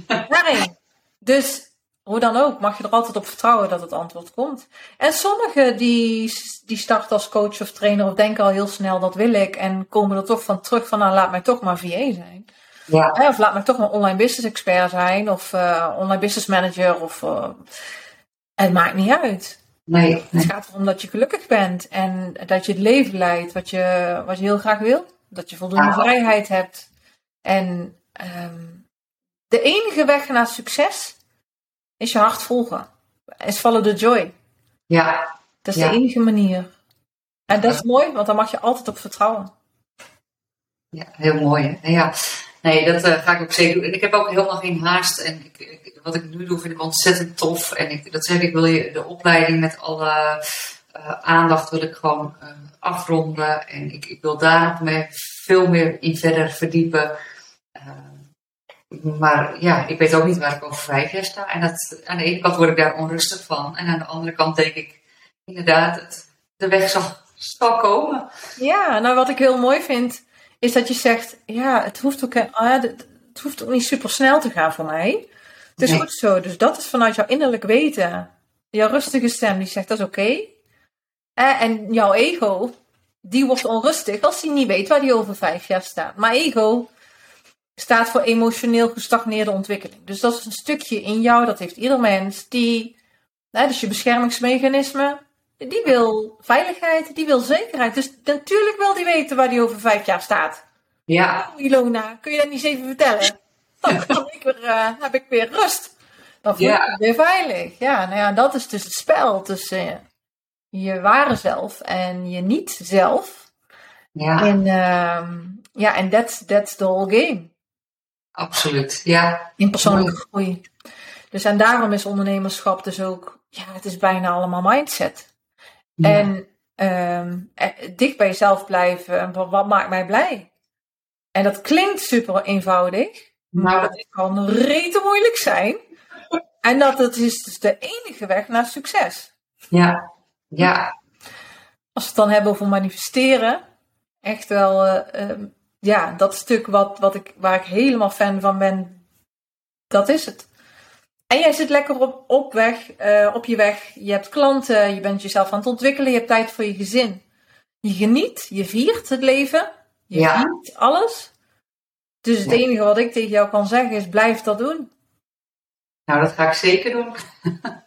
*laughs* Daarheen. Dus hoe dan ook, mag je er altijd op vertrouwen dat het antwoord komt. En sommigen die, die starten als coach of trainer of denken al heel snel, dat wil ik. En komen er toch van terug van, nou laat mij toch maar VA zijn. Ja. Of laat mij toch een online business expert zijn. Of eh, online business manager. Of, eh, het maakt niet uit. Nee. Het gaat erom dat je gelukkig bent. En dat je het leven leidt wat je, wat je heel graag wil. Dat je voldoende Ja. vrijheid hebt. En ehm, de enige weg naar succes is je hart volgen. Is follow the joy. Ja. Dat is Ja. de enige manier. En dat is mooi, want daar mag je altijd op vertrouwen. Ja, heel mooi. Hè? Ja, nee, dat eh, ga ik ook zeker doen. En ik heb ook helemaal geen haast. En ik, wat ik nu doe, vind ik ontzettend tof. En dat zeg ik, wil je de opleiding met alle eh, aandacht wil ik gewoon eh, afronden. En ik, ik wil daar nog veel meer in verder verdiepen. Maar ja, ik weet ook niet waar ik over vijf jaar sta. En dat, aan de ene kant word ik daar onrustig van. En aan de andere kant denk ik, inderdaad, het, de weg zal, zal komen. Ja, nou wat ik heel mooi vind, is dat je zegt, ja, het hoeft ook, ah, het hoeft ook niet super snel te gaan voor mij. Het is Nee. goed zo. Dus dat is vanuit jouw innerlijk weten. Jouw rustige stem die zegt, dat is oké. Eh, en jouw ego, die wordt onrustig als hij niet weet waar die over vijf jaar staat. Maar ego staat voor emotioneel gestagneerde ontwikkeling. Dus dat is een stukje in jou, dat heeft ieder mens, die, hè, dus je beschermingsmechanisme, die wil veiligheid, die wil zekerheid. Dus natuurlijk wil die weten waar die over vijf jaar staat. Ja, Oh, Ilona, kun je dat niet eens even vertellen? Dan *laughs* kan ik weer, eh, heb ik weer rust. Dan voel ik me weer veilig. Ja, nou ja, dat is dus het spel tussen je ware zelf en je niet-zelf. ja. En ehm, ja, en that's, that's the whole game. Absoluut, ja. In persoonlijke groei. Dus en daarom is ondernemerschap dus ook, ja, het is bijna allemaal mindset. Ja. En eh, dicht bij jezelf blijven. En wat, maakt mij blij? En dat klinkt super eenvoudig. Maar dat kan rete moeilijk zijn. En dat het is dus de enige weg naar succes. ja, ja, Als we het dan hebben over manifesteren. Echt wel, eh, ehm, ja, dat stuk wat, wat ik, waar ik helemaal fan van ben. Dat is het. En jij zit lekker op, op weg, eh, op je weg. Je hebt klanten, je bent jezelf aan het ontwikkelen, je hebt tijd voor je gezin. Je geniet, je viert het leven, je Ja. viert alles. Dus het Ja. enige wat ik tegen jou kan zeggen is: blijf dat doen. Nou, dat ga ik zeker doen. *laughs*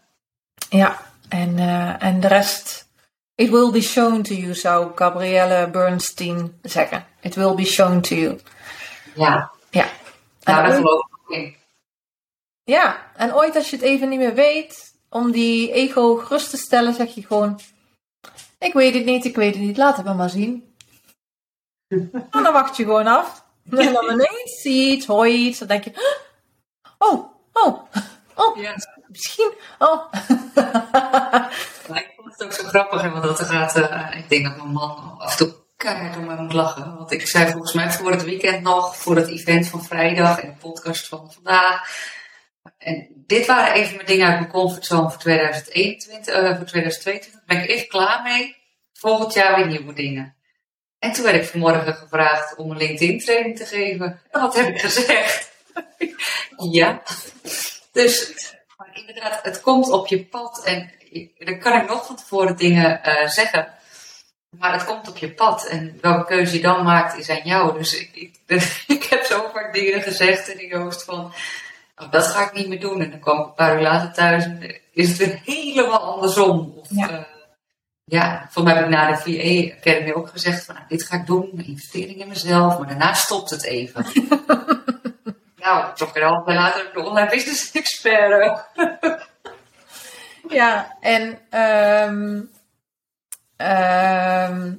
Ja, en, eh, en de rest. It will be shown to you, zou Gabrielle Bernstein zeggen. It will be shown to you. Ja, Ja. Nou, ooit- geloof ik. Ja, en ooit als je het even niet meer weet, om die ego gerust te stellen, zeg je gewoon: Ik weet het niet, ik weet het niet, laten we maar zien. *laughs* en dan wacht je gewoon af. En dan ineens zie je iets, hoor je iets, dan denk je: Oh, oh, oh, Ja. misschien, oh. *laughs* Ik vond het ook zo grappig, hè, want dat gaat, eh, ik denk dat mijn man af en toe keihard om mij moet lachen. Want ik zei volgens mij voor het weekend nog, voor het event van vrijdag en de podcast van vandaag. En dit waren even mijn dingen uit mijn comfortzone voor 2021, eh, voor 2022. Daar ben ik even klaar mee. Volgend jaar weer nieuwe dingen. En toen werd ik vanmorgen gevraagd om een LinkedIn training te geven. En wat heb ik gezegd? *laughs* ja. Dus maar inderdaad, het komt op je pad. En dan kan ik nog van tevoren dingen eh, zeggen. Maar het komt op je pad. En welke keuze je dan maakt, is aan jou. Dus ik, ik, *laughs* ik heb zo vaak dingen gezegd in die Joost van... Oh, dat ga ik niet meer doen. En dan kwam ik een paar uur later thuis en is het weer helemaal andersom. Of, Ja. ja. ja, voor mij heb ik na de VA Academy ook gezegd van... Nou, dit ga ik doen, een investering in mezelf. Maar daarna stopt het even. *laughs* nou, toch weer half jaar later de online business expert. eh. Ja, en ehm, ehm,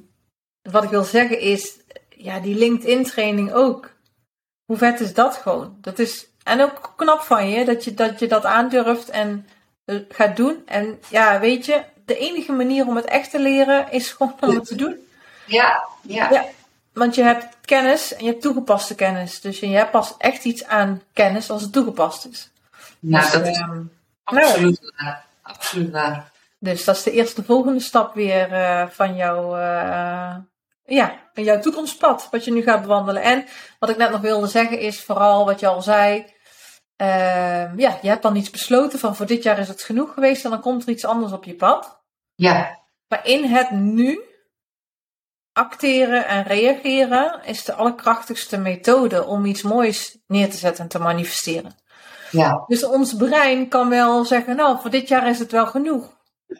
wat ik wil zeggen is, ja, die LinkedIn training ook. Hoe vet is dat gewoon? Dat is, en ook knap van je, dat je dat, je dat aandurft en eh, gaat doen. En ja, weet je, de enige manier om het echt te leren is gewoon om het te doen. Ja, ja. Ja. Want je hebt kennis en je hebt toegepaste kennis. Dus je hebt pas echt iets aan kennis als het toegepast is. Nou, dus, dat is ehm, absoluut waar. Absoluut waar. Dus dat is de eerste volgende stap weer eh, van, jouw, eh, ja, van jouw toekomstpad, wat je nu gaat bewandelen. En wat ik net nog wilde zeggen is vooral wat je al zei. Ehm, ja, je hebt dan iets besloten van voor dit jaar is het genoeg geweest en dan komt er iets anders op je pad. Ja, Maar in het nu acteren en reageren is de allerkrachtigste methode om iets moois neer te zetten en te manifesteren. ja, Dus ons brein kan wel zeggen, nou, voor dit jaar is het wel genoeg.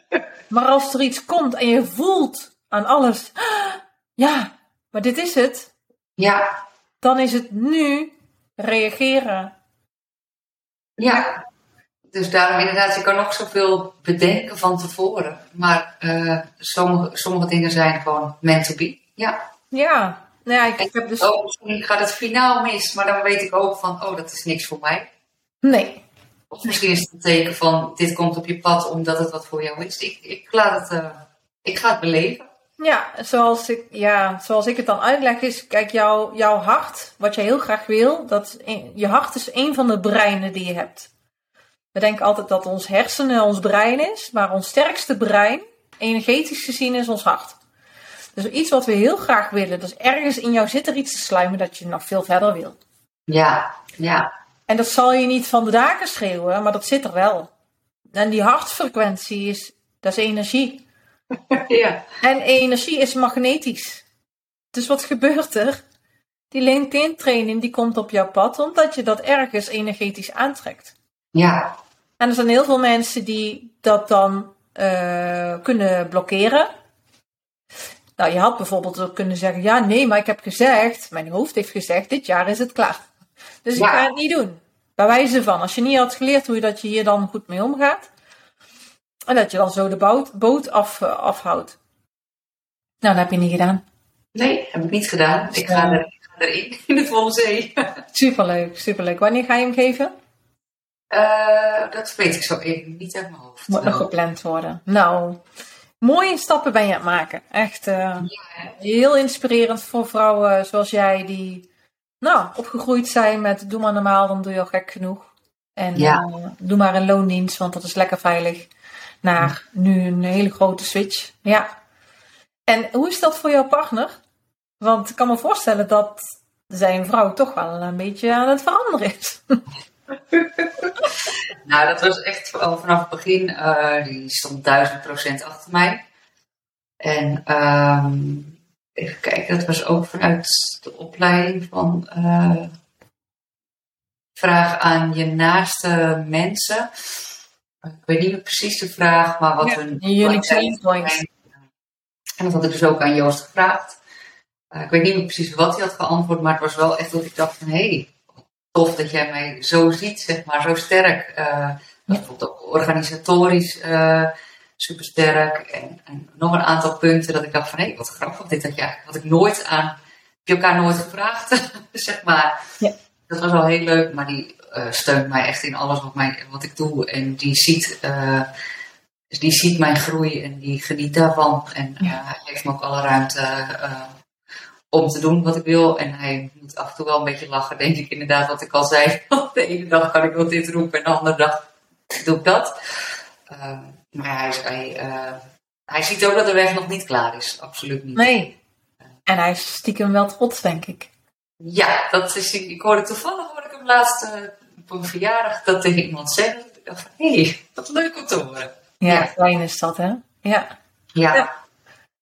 *laughs* Maar als er iets komt en je voelt aan alles, "Ah, *gasps* ja, maar dit is het, ja, dan is het nu reageren. Ja. Dus daarom inderdaad, je kan nog zoveel bedenken van tevoren. Maar eh, sommige, sommige dingen zijn gewoon meant to be. Ja. Ja, nou ja, ik, ik heb dus. Oh, misschien gaat het finaal mis, maar dan weet ik ook van, oh, dat is niks voor mij. Nee, Of misschien is het een teken van, dit komt op je pad omdat het wat voor jou is. Ik, ik laat het, eh, ik ga het beleven. Ja, zoals ik, ja, zoals ik het dan uitleg is, kijk, jouw, jouw hart, wat je heel graag wil, dat, je hart is een van de breinen die je hebt. We denken altijd dat ons hersenen ons brein is, maar ons sterkste brein, energetisch gezien, is ons hart. Dus iets wat we heel graag willen, dus ergens in jou zit er iets te sluimen dat je nog veel verder wil. Ja, ja, En dat zal je niet van de daken schreeuwen, maar dat zit er wel. En die hartfrequentie is, dat is energie. *laughs* ja. En energie is magnetisch. Dus wat gebeurt er? Die LinkedIn training die komt op jouw pad omdat je dat ergens energetisch aantrekt. Ja, En er zijn heel veel mensen die dat dan eh, kunnen blokkeren. Nou, je had bijvoorbeeld ook kunnen zeggen: ja, nee, maar ik heb gezegd, mijn hoofd heeft gezegd, dit jaar is het klaar. Dus ik ga het niet doen. Bij wijze van, als je niet had geleerd hoe je dat je hier dan goed mee omgaat. En dat je dan zo de boot, boot af, eh, afhoudt. Nou, dat heb je niet gedaan. nee, heb ik niet gedaan. Ik ga, er, ik ga erin, in de volle zee. *laughs* Superleuk, superleuk. Wanneer ga je hem geven? Eh, dat weet ik zo even niet uit mijn hoofd. Moet nog gepland worden. Nou, mooie stappen ben je aan het maken. Echt eh, Ja, heel inspirerend voor vrouwen zoals jij die nou, opgegroeid zijn met doe maar normaal, dan doe je al gek genoeg. En Ja. doe maar een loondienst, want dat is lekker veilig. Naar nu een hele grote switch. Ja. En hoe is dat voor jouw partner? Want ik kan me voorstellen dat zijn vrouw toch wel een beetje aan het veranderen is. *laughs* nou, dat was echt vanaf het begin, uh, die stond duizend procent achter mij. En um, even kijken, dat was ook vanuit de opleiding van uh, vraag aan je naaste mensen. Ik weet niet meer precies de vraag, maar wat ja, hun. Point. En dat had ik dus ook aan Joost gevraagd. Uh, ik weet niet meer precies wat hij had geantwoord, maar het was wel echt dat ik dacht van hé, hey, tof dat jij mij zo ziet, zeg maar, zo sterk. Uh, bijvoorbeeld ook organisatorisch uh, super sterk. En, en, nog een aantal punten dat ik dacht van hé, hey, wat grappig dit dat je had ik nooit aan, heb je elkaar nooit gevraagd, *laughs* zeg maar. Ja. Dat was wel heel leuk, maar die uh, steunt mij echt in alles wat, mij, wat ik doe. En die ziet, uh, die ziet mijn groei en die geniet daarvan. En ja. hij geeft me ook alle ruimte om te doen wat ik wil. En hij moet af en toe wel een beetje lachen, denk ik inderdaad, wat ik al zei. *laughs* De ene dag kan ik wel dit roepen en de andere dag doe ik dat. Uh, maar hij, hij, hij ziet ook dat de weg nog niet klaar is. Absoluut niet. Nee. En hij is stiekem wel trots, denk ik. Ja, dat is, ik hoorde toevallig hoorde ik hem laatst uh, op een verjaardag dat tegen iemand zeggen. Ik dacht hé, hey, wat leuk om te horen. Ja, ja, fijn is dat, hè? Ja. ja. ja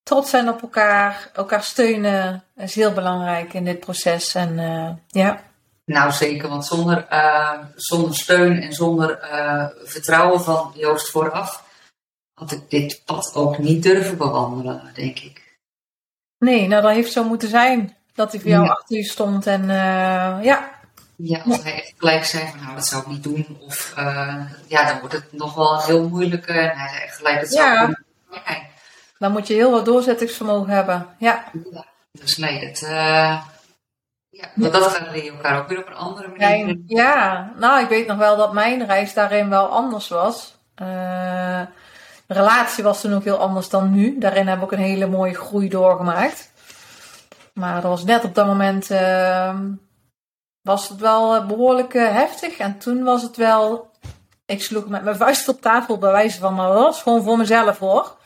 trots zijn op elkaar, elkaar steunen is heel belangrijk in dit proces. En uh, ja. Nou zeker, want zonder, uh, zonder steun en zonder vertrouwen van Joost vooraf had ik dit pad ook niet durven bewandelen, denk ik. Nee, nou dat heeft zo moeten zijn. Dat hij voor jou achter je stond en ja. Ja, als hij echt gelijk zei van nou dat zou ik niet doen. Of ja, dan wordt het nog wel heel moeilijk. En hij zei echt gelijk dat zou ik doen. Ja. Dan moet je heel wat doorzettingsvermogen hebben. Ja. ja dus nee, het, uh, ja, dat, dat leer je elkaar ook weer op een andere manier. Ja, nou, ik weet nog wel dat mijn reis daarin wel anders was. Uh, de relatie was toen ook heel anders dan nu. Daarin heb ik ook een hele mooie groei doorgemaakt. Maar dat was net op dat moment. Uh, was het wel behoorlijk heftig. En toen was het wel. Ik sloeg met mijn vuist op tafel bij wijze van. Maar dat was gewoon voor mezelf hoor.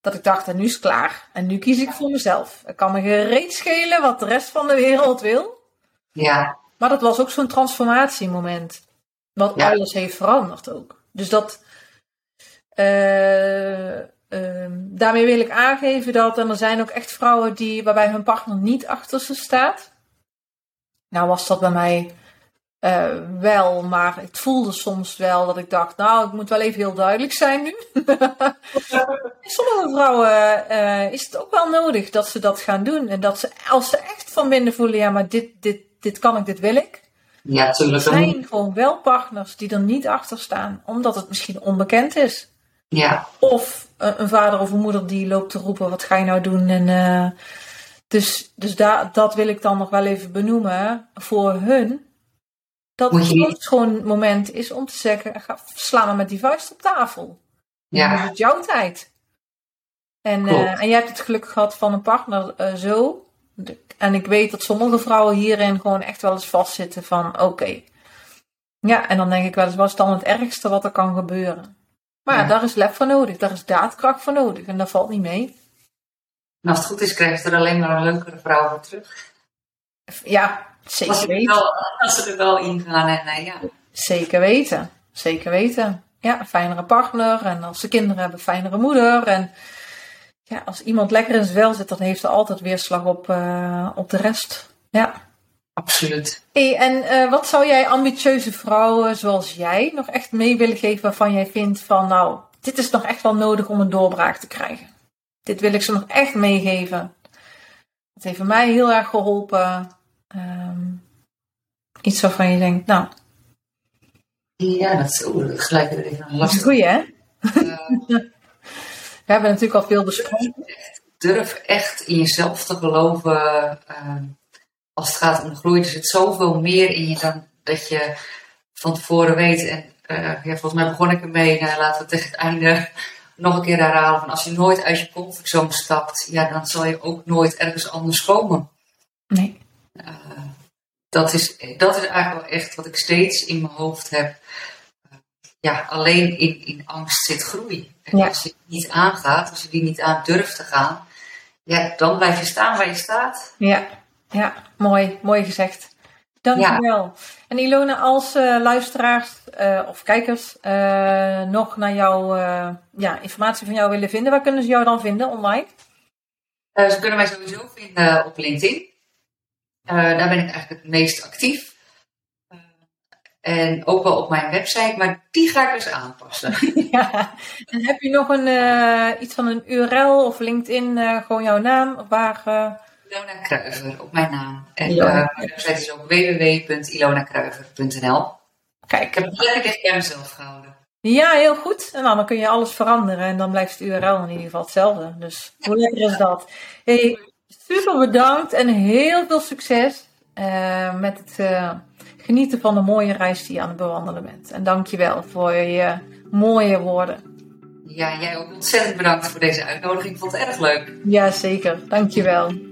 Dat ik dacht, en nu is het klaar. En nu kies ik voor mezelf. Ik kan me gereed schelen wat de rest van de wereld wil. Ja. Maar dat was ook zo'n transformatiemoment. Wat alles heeft veranderd ook. Dus dat. Uh, uh, daarmee wil ik aangeven dat. En er zijn ook echt vrouwen die, waarbij hun partner niet achter ze staat. Nou was dat bij mij uh, wel, maar het voelde soms wel dat ik dacht, nou, ik moet wel even heel duidelijk zijn nu. *laughs* Sommige vrouwen uh, is het ook wel nodig dat ze dat gaan doen. En dat ze, als ze echt van binnen voelen, ja, maar dit, dit, dit kan ik, dit wil ik. Ja, natuurlijk. Er zijn gewoon wel partners die er niet achter staan, omdat het misschien onbekend is. Ja. Of een, een vader of een moeder die loopt te roepen, wat ga je nou doen? En, uh, dus dus daar, dat wil ik dan nog wel even benoemen voor hun dat het soms gewoon het moment is om te zeggen: ga, sla maar met die vuist op tafel. Ja. Dan is het jouw tijd. En, uh, en jij hebt het geluk gehad van een partner uh, zo. En ik weet dat sommige vrouwen hierin gewoon echt wel eens vastzitten van oké. Okay. Ja, en dan denk ik wel eens, was dan het ergste wat er kan gebeuren? Maar ja. daar is lef voor nodig, daar is daadkracht voor nodig en dat valt niet mee. En als het goed is, krijg je er alleen maar een leukere vrouw voor terug. Ja, Zeker weten. als ze er wel in gaan en uh, ja. Zeker weten. Zeker weten. Ja, een fijnere partner. En als ze kinderen hebben, een fijnere moeder. En ja, als iemand lekker in zijn vel zit, dan heeft er altijd weerslag op, uh, op de rest. Ja. Absoluut. Hey, en uh, wat zou jij ambitieuze vrouwen zoals jij nog echt mee willen geven waarvan jij vindt van nou, dit is nog echt wel nodig om een doorbraak te krijgen? Dit wil ik ze nog echt meegeven. Het heeft mij heel erg geholpen. Um, iets waarvan je denkt, nou. Ja, dat is gelijk even een lastig. Goeie, hè? Uh, *laughs* We hebben natuurlijk al veel besproken. Durf echt in jezelf te geloven. Uh, als het gaat om groei, er zit zoveel meer in je dan dat je van tevoren weet. En uh, ja, volgens mij begon ik ermee. Nou, laten we tegen het einde nog een keer herhalen. Van als je nooit uit je comfortzone stapt, ja, dan zal je ook nooit ergens anders komen. Nee. Uh, dat, is, dat is eigenlijk wel echt wat ik steeds in mijn hoofd heb. Uh, ja, alleen in, in angst zit groei. En ja. als je het niet aangaat, als je die niet aan durft te gaan, ja, dan blijf je staan waar je staat. Ja, ja mooi, mooi gezegd. Dankjewel. Ja. En Ilona, als uh, luisteraars uh, of kijkers uh, nog naar jouw ja, informatie van jou willen vinden, waar kunnen ze jou dan vinden online? ze kunnen mij sowieso vinden op LinkedIn. daar ben ik eigenlijk het meest actief. En ook wel op mijn website, maar die ga ik dus aanpassen. *laughs* *laughs* ja. En heb je nog een, iets van een URL of LinkedIn, gewoon jouw naam? Waar, Ilona Kruiver op mijn naam. En uh, mijn website is ook www.ilonakruiver.nl. Kijk. Ik heb het lekker dicht bij mezelf gehouden. Ja, heel goed. En dan kun je alles veranderen en dan blijft de URL in ieder geval hetzelfde. Dus hoe lekker is dat? Hey, super bedankt en heel veel succes uh, met het uh, genieten van de mooie reis die je aan het bewandelen bent. En dankjewel voor je mooie woorden. Ja, jij ook ontzettend bedankt voor deze uitnodiging. Ik vond het erg leuk. Ja, zeker. Dankjewel.